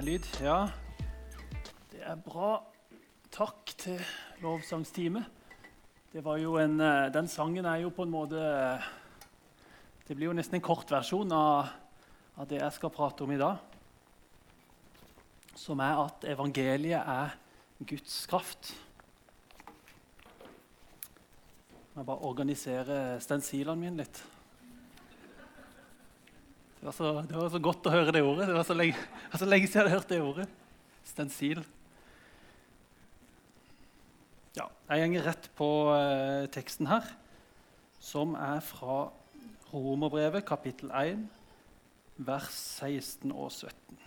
er lyd. Ja, det er bra. Takk til lovsangsteamet. Det var jo en, eh, den sangen er jo på en måte eh, Det blir jo nesten en kortversjon av, av det jeg skal prate om i dag. Som er at evangeliet er Guds kraft. Jeg må bare organisere stensilene mine litt. Det var, så, det var, så, godt å høre det ordet. Det var så lenge, var så lenge siden jeg hadde hørt det ordet. Stensil. Ja, jeg går rett på eh, teksten her, som er fra Romerbrevet, kapittel 1, vers 16 og 17.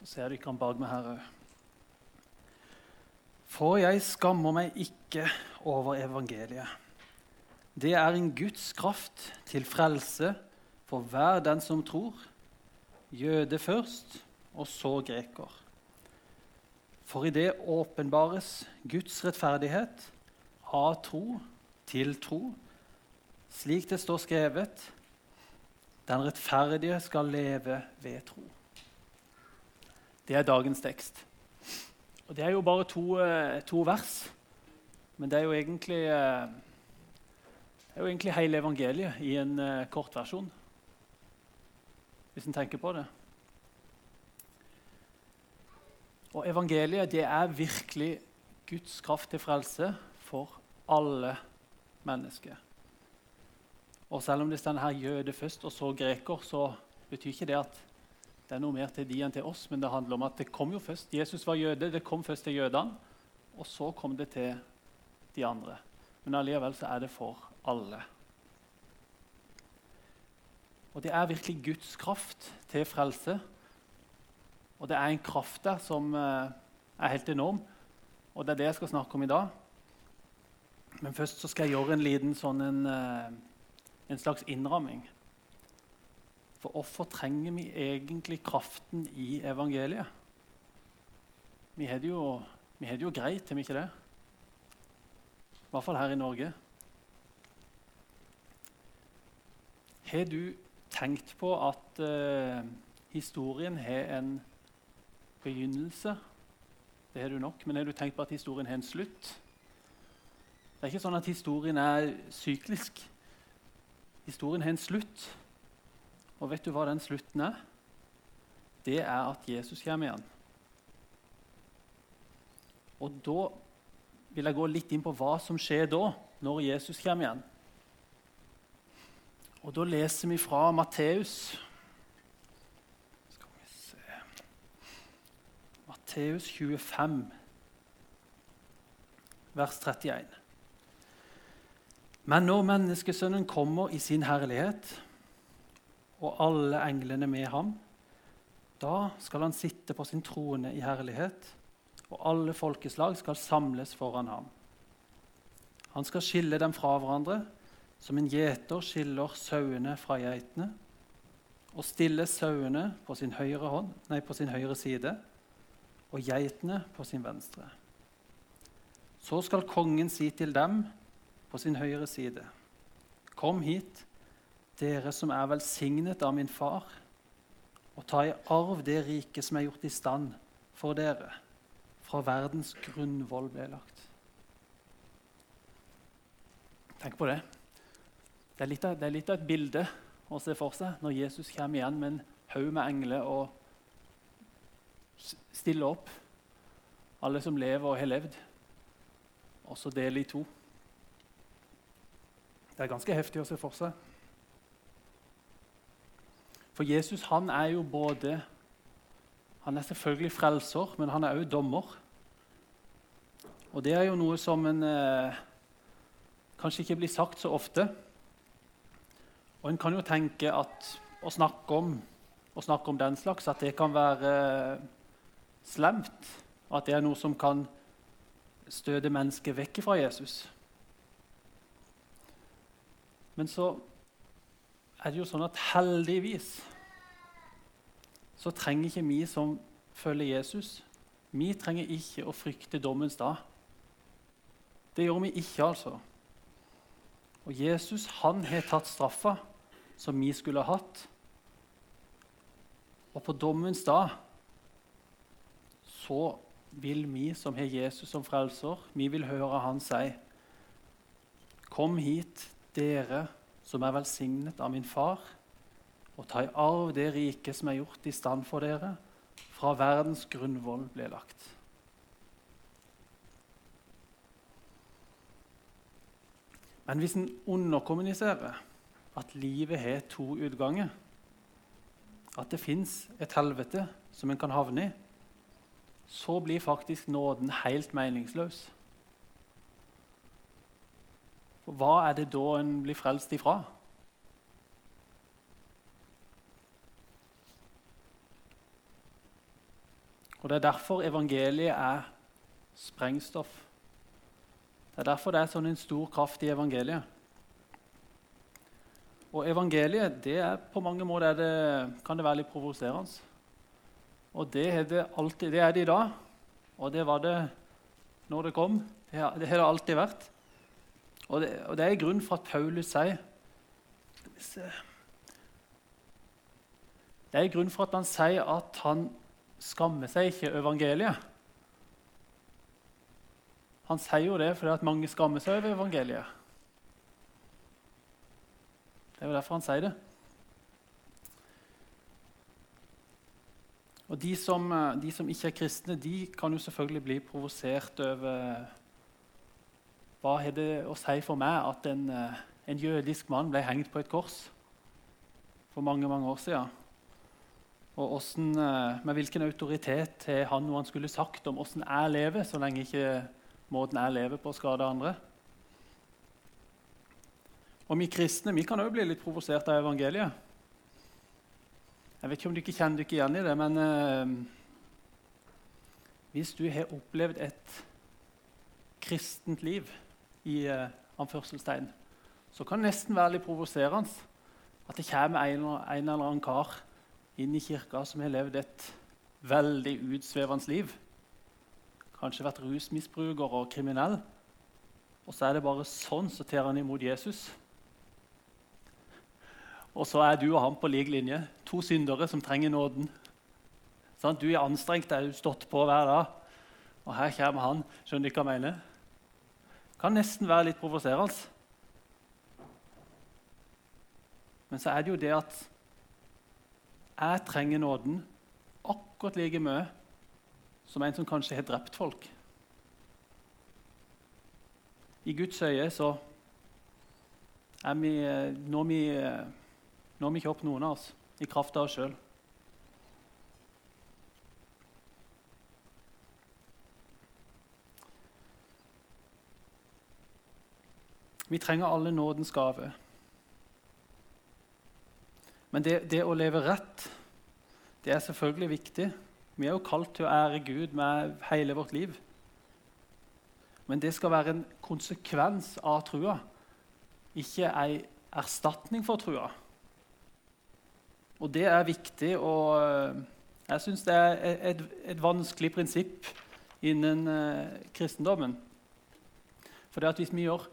Så ser dere han bak meg her òg. For jeg skammer meg ikke over evangeliet. Det er en Guds kraft til frelse for hver den som tror, jøde først, og så greker. For i det åpenbares Guds rettferdighet av tro til tro, slik det står skrevet Den rettferdige skal leve ved tro. Det er dagens tekst. Og Det er jo bare to, eh, to vers, men det er jo egentlig, eh, det er jo egentlig hele evangeliet i en uh, kort versjon hvis en tenker på det. Og evangeliet det er virkelig Guds kraft til frelse for alle mennesker. Og selv om det står her jøde først og så greker, så betyr ikke det at det er noe mer til de enn til oss, men det handler om at det kom jo først. Jesus var jøde, det kom først til jødene, og så kom det til de andre. Men allikevel så er det for alle. Og det er virkelig Guds kraft til frelse. Og det er en kraft der som eh, er helt enorm. Og det er det jeg skal snakke om i dag. Men først så skal jeg gjøre en liten sånn en, eh, en slags innramming. For hvorfor trenger vi egentlig kraften i evangeliet? Vi har det jo, vi har det jo greit, har vi ikke det? I hvert fall her i Norge. Har du tenkt på at uh, historien har en begynnelse? Det har du nok, men har du tenkt på at historien har en slutt? Det er ikke sånn at historien er syklisk. Historien har en slutt. Og vet du hva den slutten er? Det er at Jesus kommer igjen. Og da vil jeg gå litt inn på hva som skjer da, når Jesus kommer igjen. Og da leser vi fra Matteus. Skal vi se Matteus 25, vers 31. Men når menneskesønnen kommer i sin herlighet, og alle englene med ham, da skal han sitte på sin trone i herlighet, og alle folkeslag skal samles foran ham. Han skal skille dem fra hverandre som en gjeter skiller sauene fra geitene, og stiller sauene på sin høyre, på sin høyre side og geitene på sin venstre. Så skal kongen si til dem på sin høyre side.: Kom hit, dere som er velsignet av min far, og ta i arv det riket som er gjort i stand for dere, fra verdens grunnvoll ble lagt. Tenk på det. Det er, av, det er litt av et bilde å se for seg når Jesus kommer igjen med en haug med engler og stiller opp alle som lever og har levd, og så deler i to. Det er ganske heftig å se for seg. For Jesus han er jo både Han er selvfølgelig frelser, men han er òg dommer. Og det er jo noe som en eh, kanskje ikke blir sagt så ofte. Og En kan jo tenke at å snakke om, å snakke om den slags at det kan være eh, slemt. At det er noe som kan støte mennesket vekk fra Jesus. Men så er det jo sånn at heldigvis så trenger ikke vi som følger Jesus, vi trenger ikke å frykte dommens dag. Det gjør vi ikke, altså. Og Jesus han har tatt straffa som vi skulle hatt. Og på dommens dag så vil vi som har Jesus som frelser, vi vil høre han si Kom hit, dere som er velsignet av min far, og ta i arv det riket som er gjort i stand for dere, fra verdens grunnvoll ble lagt. Men hvis en underkommuniserer at livet har to utganger, at det fins et helvete som en kan havne i, så blir faktisk nåden helt meningsløs. For hva er det da en blir frelst ifra? Og Det er derfor evangeliet er sprengstoff. Det er derfor det er sånn en stor kraft i evangeliet. Og evangeliet det er på mange måter det, kan det være litt provoserende. Og det er det, alltid, det er det i dag, og det var det når det kom. Det har det, alltid vært. Og det, og det er grunnen for at Paulus sier Det er grunnen for at han sier at han skammer seg ikke evangeliet. Han sier jo det fordi at mange skammer seg over evangeliet. Det er jo derfor han sier det. Og de som, de som, ikke er kristne, de kan jo selvfølgelig bli provosert over Hva har det å si for meg at en, en, jødisk mann ble hengt på et kors for mange mange år siden? Og hvordan, med hvilken autoritet har han noe han skulle sagt om hvordan jeg lever, så lenge ikke måten jeg lever på, skader andre? Og vi kristne vi kan òg bli litt provosert av evangeliet. Jeg vet ikke om du ikke kjenner dere igjen i det, men eh, hvis du har opplevd et kristent liv i eh, anførselstegn, så kan det nesten være litt provoserende at det kommer en, en eller annen kar inn i kirka som har levd et veldig utsvevende liv. Kanskje vært rusmisbruker og kriminell. Og så er det bare sånn så tar han imot Jesus. Og så er du og han på lik linje. To syndere som trenger nåden. Du er anstrengt er stått på hver dag. Og her kommer han. Skjønner du hva jeg mener? Kan nesten være litt provoserende. Men så er det jo det at jeg trenger nåden akkurat like mye som en som kanskje har drept folk. I Guds øye så er vi, når vi når vi ikke opp noen av oss i kraft av oss sjøl. Vi trenger alle nådens gave. Men det, det, å leve rett, det er selvfølgelig viktig. Vi er jo kalt til å ære Gud med hele vårt liv. Men det skal være en konsekvens av trua, ikke ei erstatning for trua. Og det er viktig, og eh, jeg syns det er et, et, vanskelig prinsipp innen uh, kristendommen. For det at hvis vi gjør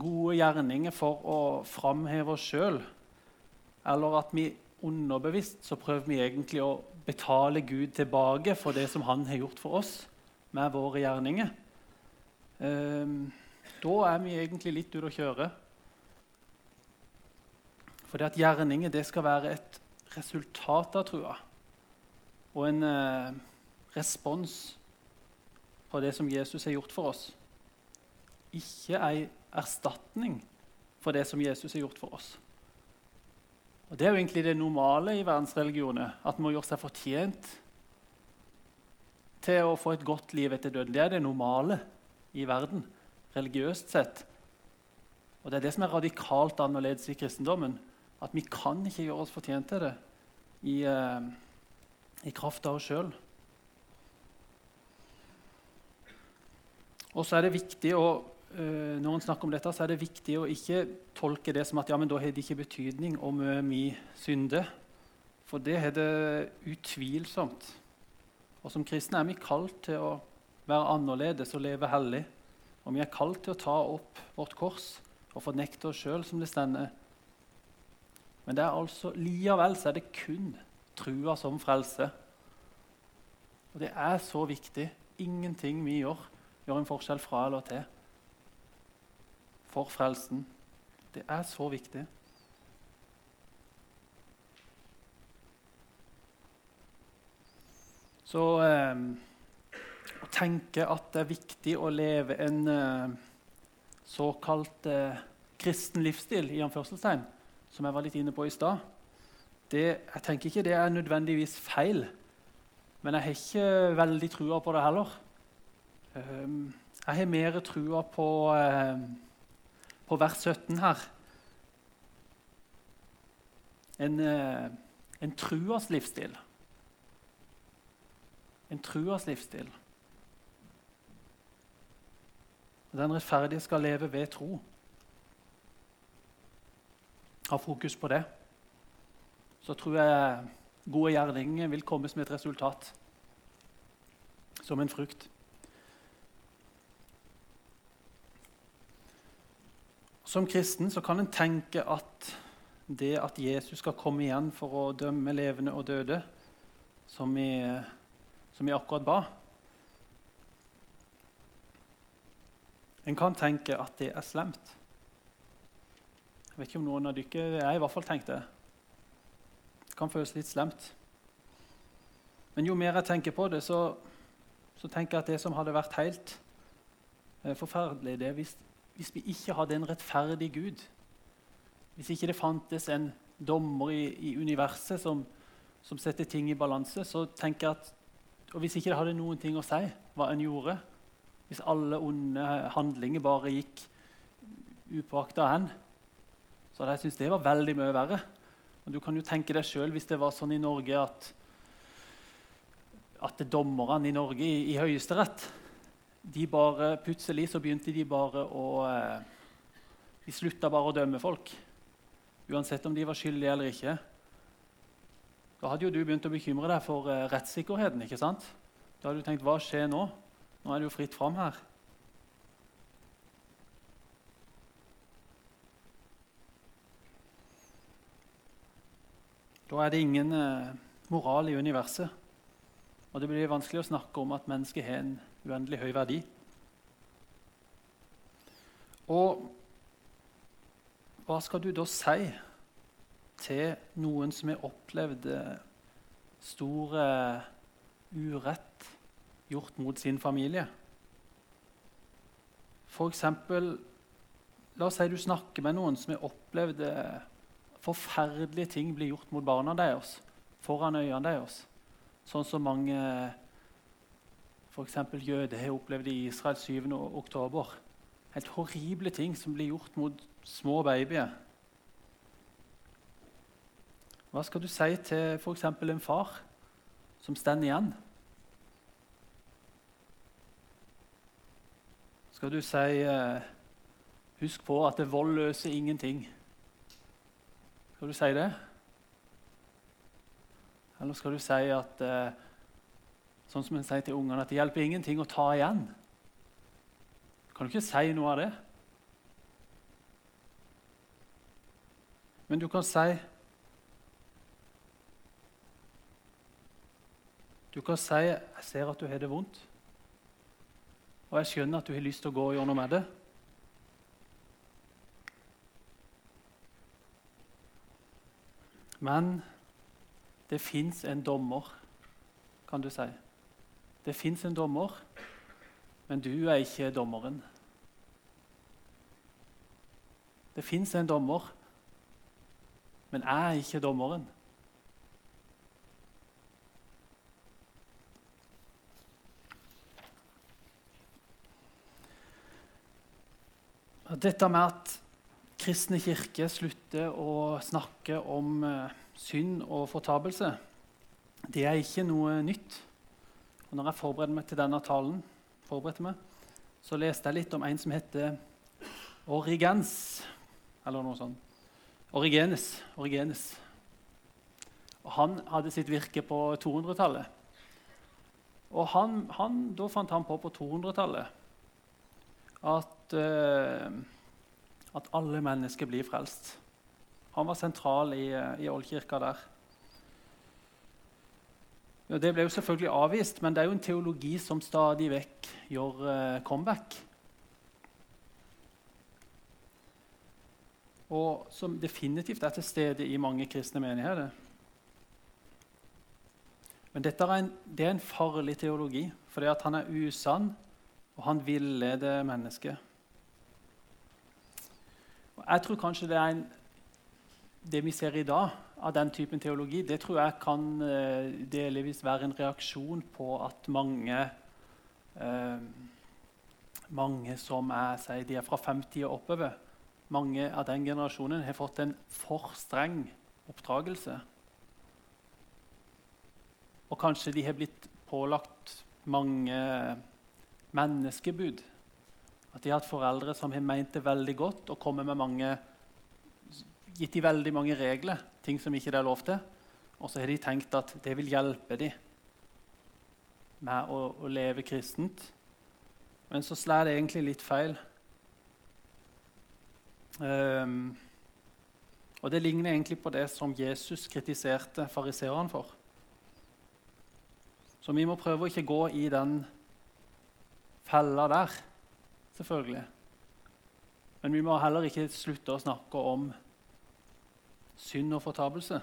gode gjerninger for å framheve oss sjøl, eller at vi underbevisst så prøver vi egentlig å betale Gud tilbake for det som han har gjort for oss med våre gjerninger, uh, da er vi egentlig litt ute å kjøre. For det at gjerninger det skal være et resultat av trua og en eh, respons på det som Jesus har gjort for oss. Ikke ei erstatning for det som Jesus har gjort for oss. Og Det er jo egentlig det normale i verdensreligioner, at man må gjøre seg fortjent til å få et godt liv etter døden. Det er det normale i verden, religiøst sett. Og Det er det som er radikalt annerledes i kristendommen at vi kan ikke gjøre oss fortjent til det i, uh, i kraft av oss sjøl. Og så er det viktig å, uh, Når en snakker om dette, så er det viktig å ikke tolke det som at ja, men da har det ikke betydning om uh, vi synder. For det har det utvilsomt. Og Som kristne er vi kalt til å være annerledes og leve hellig. Og vi er kalt til å ta opp vårt kors og fornekte oss sjøl, som det stender men det er altså, likevel så er det kun trua som frelse. Og det er så viktig. Ingenting vi gjør, gjør en forskjell fra eller til. For frelsen. Det er så viktig. Så eh, å tenke at det er viktig å leve en eh, såkalt eh, kristen livsstil, i anførselstegn, som jeg var litt inne på i stad, jeg tenker ikke det er nødvendigvis feil. Men jeg har ikke veldig trua på det heller. Um, jeg har mer trua på, uh, på vers 17 her. En, uh, en truas livsstil en truas livsstil. Den rettferdige skal leve ved tro. Ha fokus på det. Så tror jeg gode gjerninger vil komme som et resultat, som en frukt. Som kristen så kan en tenke at det at Jesus skal komme igjen for å dømme levende og døde, som vi som jeg akkurat ba En kan tenke at det er slemt. Jeg vet ikke om noen av dere Jeg i hvert fall tenkt det. Det kan føles litt slemt. Men jo mer jeg tenker på det, så, så tenker jeg at det som hadde vært helt eh, forferdelig, det er hvis, hvis, vi ikke hadde en rettferdig Gud. Hvis ikke det fantes en dommer i, i universet som, som setter ting i balanse, så tenker jeg at og hvis ikke det hadde noen ting å si hva en gjorde, hvis alle onde handlinger bare gikk upåakta hen, så hadde jeg syntes det var veldig mye verre. Og Du kan jo tenke deg sjøl hvis det var sånn i Norge at, at dommerne i Norge i, i Høyesterett de bare, Plutselig så begynte de bare å eh, De slutta bare å dømme folk. Uansett om de var skyldige eller ikke. Da hadde jo du begynt å bekymre deg for uh, rettssikkerheten. ikke sant? Da hadde du tenkt hva skjer nå? Nå er det jo fritt fram her. Da er det ingen uh, moral i universet. Og det blir vanskelig å snakke om at mennesket har en uendelig høy verdi. Og hva skal du da si til noen som har opplevd eh, stor urett gjort mot sin familie. For eksempel, La oss si du snakker med noen som har opplevd eh, forferdelige ting blir gjort mot barna deres foran øynene deres. Sånn som mange f.eks. jøder har opplevd i Israel 7. oktober. Helt horrible ting som blir gjort mot små babyer. Hva skal du si til f.eks. en far som står igjen? Skal du si eh, 'Husk på at det vold løser ingenting'? Skal du si det? Eller skal du si at eh, sånn som en sier til ungene, at det hjelper ingenting å ta igjen? Kan du ikke si noe av det? Men du kan si Du kan si 'Jeg ser at du har det vondt', og jeg skjønner at du har lyst til å gå noe med det. Men det fins en dommer, kan du si. Det fins en dommer, men du er ikke dommeren. Det fins en dommer, men jeg er ikke dommeren. Dette med at kristne kirke slutter å snakke om uh, synd og fortapelse, det er ikke noe nytt. Og når jeg forberedte meg til denne talen, meg, så leste jeg litt om en som heter Origens. Eller noe sånt. Origenes. Origenes. Og han hadde sitt virke på 200-tallet. Og han, han, da fant han på på 200-tallet at, uh, at alle mennesker blir frelst. Han var sentral i, uh, i oldkirka der. Ja, det ble jo selvfølgelig avvist, men det er jo en teologi som stadig vekk gjør eh, comeback. Og som definitivt er til stede i mange kristne menigheter. Men dette er en, det er en farlig teologi, fordi han er usann, og han villeder mennesket. Jeg tror kanskje det en, det vi ser i dag av den typen teologi, det tror jeg kan uh, delvis være en reaksjon på at mange uh, mange som er, sier de er fra 50 og oppover, mange av den generasjonen har fått en for streng oppdragelse. Og kanskje de har blitt pålagt mange menneskebud. At de har hatt foreldre som har ment det veldig godt og kommet med mange, gitt dem veldig mange regler, ting som ikke det er lov til. Og så har de tenkt at det vil hjelpe dem med å, å leve kristent. Men så slår det egentlig litt feil. Um, og Det ligner egentlig på det som Jesus kritiserte fariseerne for. Så vi må prøve å ikke gå i den fella der, selvfølgelig. Men vi må heller ikke slutte å snakke om synd og fortapelse.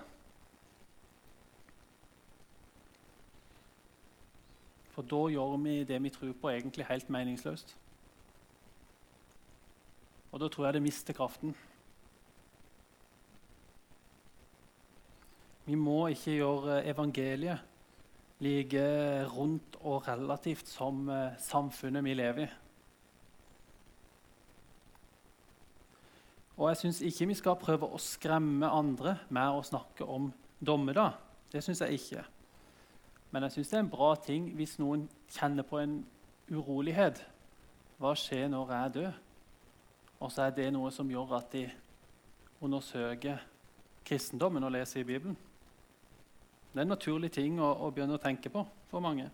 For da gjør vi det vi tror på, egentlig helt meningsløst. Og da tror jeg det mister kraften. Vi må ikke gjøre evangeliet like rundt og relativt som eh, samfunnet vi lever i. Og jeg syns ikke vi skal prøve å skremme andre med å snakke om dommedag. Det syns jeg ikke. Men jeg syns det er en bra ting hvis noen kjenner på en urolighet. Hva skjer når jeg dør? Og så er det noe som gjør at de undersøker kristendommen og leser i Bibelen. Det er en naturlig ting å, å begynne å tenke på for mange.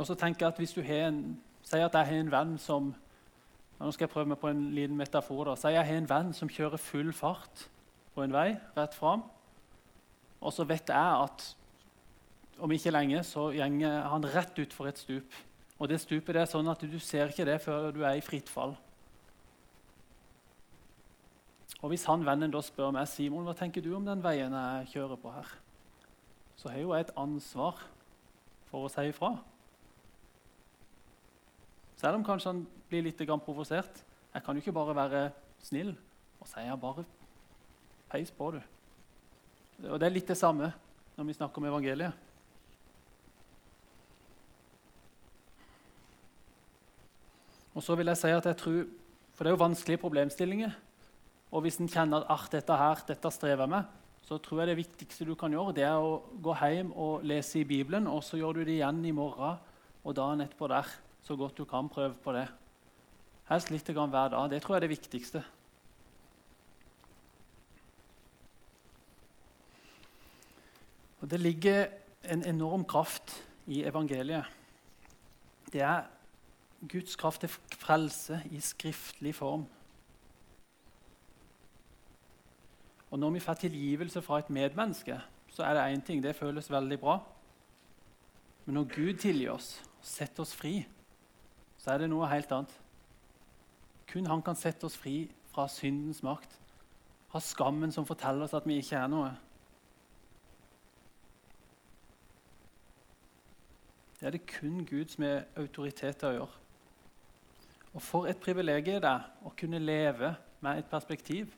Og så tenker jeg at hvis du har en, Sier at jeg har en venn som Nå skal jeg prøve meg på en liten metafor. Sier jeg har en venn som kjører full fart på en vei rett fram. Og så vet jeg at om ikke lenge så gjenger han rett utfor et stup. Og det stupet det er sånn at du ser ikke det før du er i fritt fall. Og Hvis han vennen da spør meg Simon, hva tenker du om den veien jeg kjører på her, så har jo jeg et ansvar for å si ifra. Selv om kanskje han blir litt provosert. Jeg kan jo ikke bare være snill og si ja, bare peis på, du. Og Det er litt det samme når vi snakker om evangeliet. Og så vil jeg si at jeg tror, For det er jo vanskelige problemstillinger. Og hvis en kjenner at Art, dette her, dette strever jeg med, så tror jeg det viktigste du kan gjøre, det er å gå hjem og lese i Bibelen. Og så gjør du det igjen i morgen og dagen etterpå der, så godt du kan. Prøve på det. Helst litt hver dag. Det tror jeg er det viktigste. Og Det ligger en enorm kraft i evangeliet. Det er Guds kraft til frelse i skriftlig form. Og når vi får tilgivelse fra et medmenneske, så er det én ting. Det føles veldig bra. Men når Gud tilgir oss setter oss fri, så er det noe helt annet. Kun han kan sette oss fri fra syndens makt, fra skammen som forteller oss at vi ikke er noe. Det er det kun Gud som er autoritet til å gjøre. Og for et privilegium det er å kunne leve med et perspektiv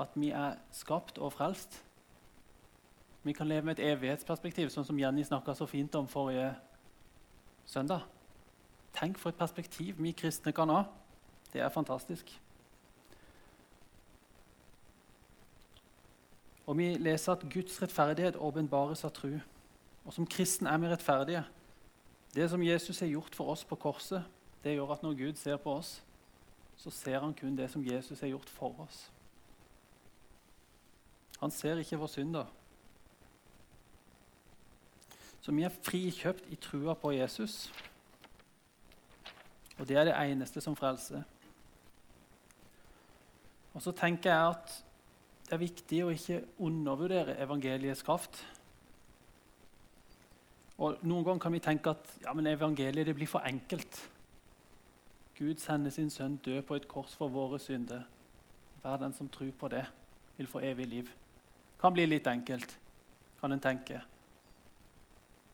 at vi er skapt og frelst. Vi kan leve med et evighetsperspektiv, sånn som Jenny snakka så fint om forrige søndag. Tenk for et perspektiv vi kristne kan ha. Det er fantastisk. Og Vi leser at Guds rettferdighet åpenbares av tru. Og Som kristen er vi rettferdige. Det som Jesus har gjort for oss på korset, det gjør at når Gud ser på oss, så ser han kun det som Jesus har gjort for oss. Han ser ikke vår synd, da. Så vi er frikjøpt i trua på Jesus. Og det er det eneste som frelser. Og så tenker jeg at det er viktig å ikke undervurdere evangeliets kraft. Og Noen ganger kan vi tenke at ja, men evangeliet blir for enkelt. Gud sender sin sønn død på et kors for våre synder. Hver den som tror på det, vil få evig liv. Kan bli litt enkelt, kan en tenke.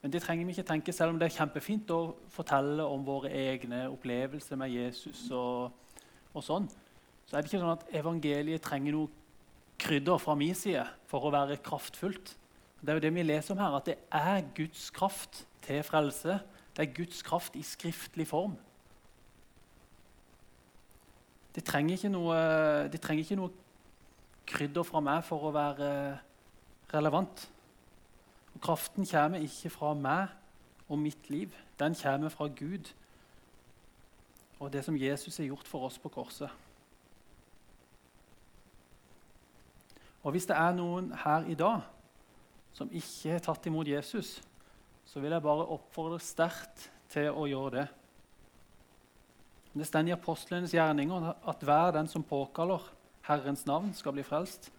Men det trenger vi ikke tenke, selv om det er kjempefint å fortelle om våre egne opplevelser med Jesus. og, og sånn, Så er det ikke sånn at evangeliet trenger noe krydder fra min side for å være kraftfullt. Det er jo det vi leser om her, at det er Guds kraft til frelse. Det er Guds kraft i skriftlig form. Det trenger noe, det trenger ikke noe krydder fra meg for å være relevant. Og kraften kommer ikke fra meg og mitt liv. Den kommer fra Gud og det som Jesus har gjort for oss på korset. Og Hvis det er noen her i dag som ikke har tatt imot Jesus, så vil jeg bare oppfordre sterkt til å gjøre det. Det står i apostlenes gjerninger at hver den som påkaller Herrens navn, skal bli frelst.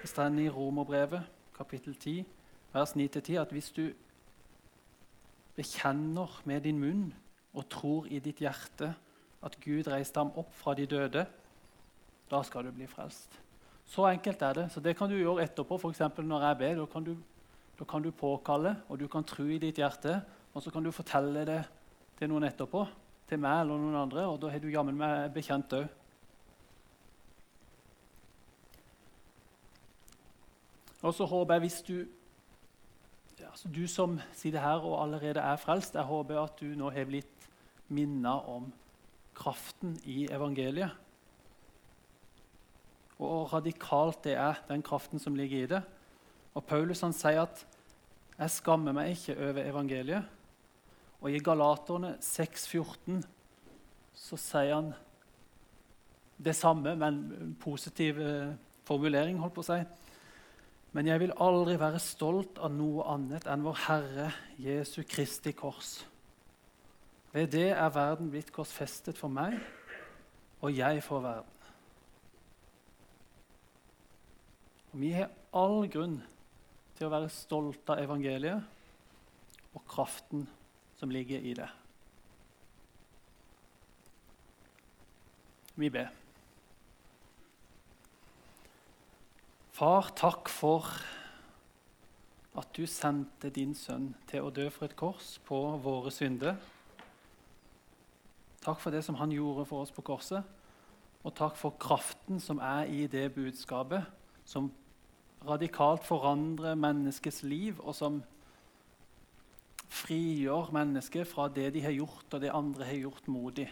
Det står i Romerbrevet, kapittel 10, vers 9-10, at hvis du bekjenner med din munn og tror i ditt hjerte at Gud reiste ham opp fra de døde, da skal du bli frelst. Så enkelt er det. Så Det kan du gjøre etterpå, f.eks. når jeg ber. Da kan, du, da kan du påkalle, og du kan tro i ditt hjerte, og så kan du fortelle det til noen etterpå til meg eller noen andre, og da har du jammen meg bekjent òg. Og så håper jeg hvis du altså Du som sitter her og allerede er frelst, jeg håper at du nå har blitt minnet om kraften i evangeliet. Og radikalt det er, den kraften som ligger i det. Og Paulus han sier at 'jeg skammer meg ikke over evangeliet'. Og i Galaterne 6,14 så sier han det samme, men en positiv eh, formulering. holdt på å si. Men jeg vil aldri være stolt av noe annet enn vår Herre Jesu Kristi kors. Ved det er verden blitt korsfestet for meg, og jeg for verden. Og vi har all grunn til å være stolte av evangeliet og kraften som ligger i det. Vi ber. Far, takk for at du sendte din sønn til å dø for et kors på våre synder. Takk for det som han gjorde for oss på korset, og takk for kraften som er i det budskapet, som radikalt forandrer menneskets liv, og som frigjør mennesket fra det de har gjort, og det andre har gjort mot dem.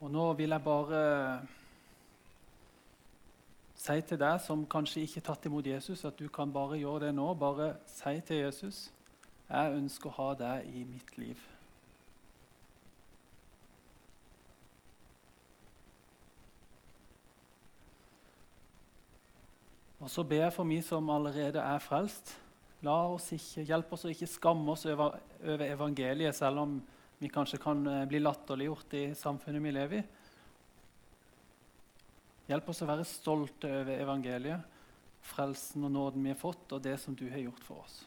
Og nå vil jeg bare si til deg som kanskje ikke har tatt imot Jesus, at du kan bare gjøre det nå. Bare si til Jesus jeg ønsker å ha deg i mitt liv. Og så ber jeg for meg som allerede er frelst. La oss ikke, Hjelp oss å ikke skamme oss over, over, evangeliet, selv om vi kanskje kan eh, bli latterliggjort i samfunnet vi lever i. Hjelp oss å være stolte over evangeliet, frelsen og nåden vi har fått, og det som du har gjort for oss.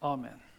Amen.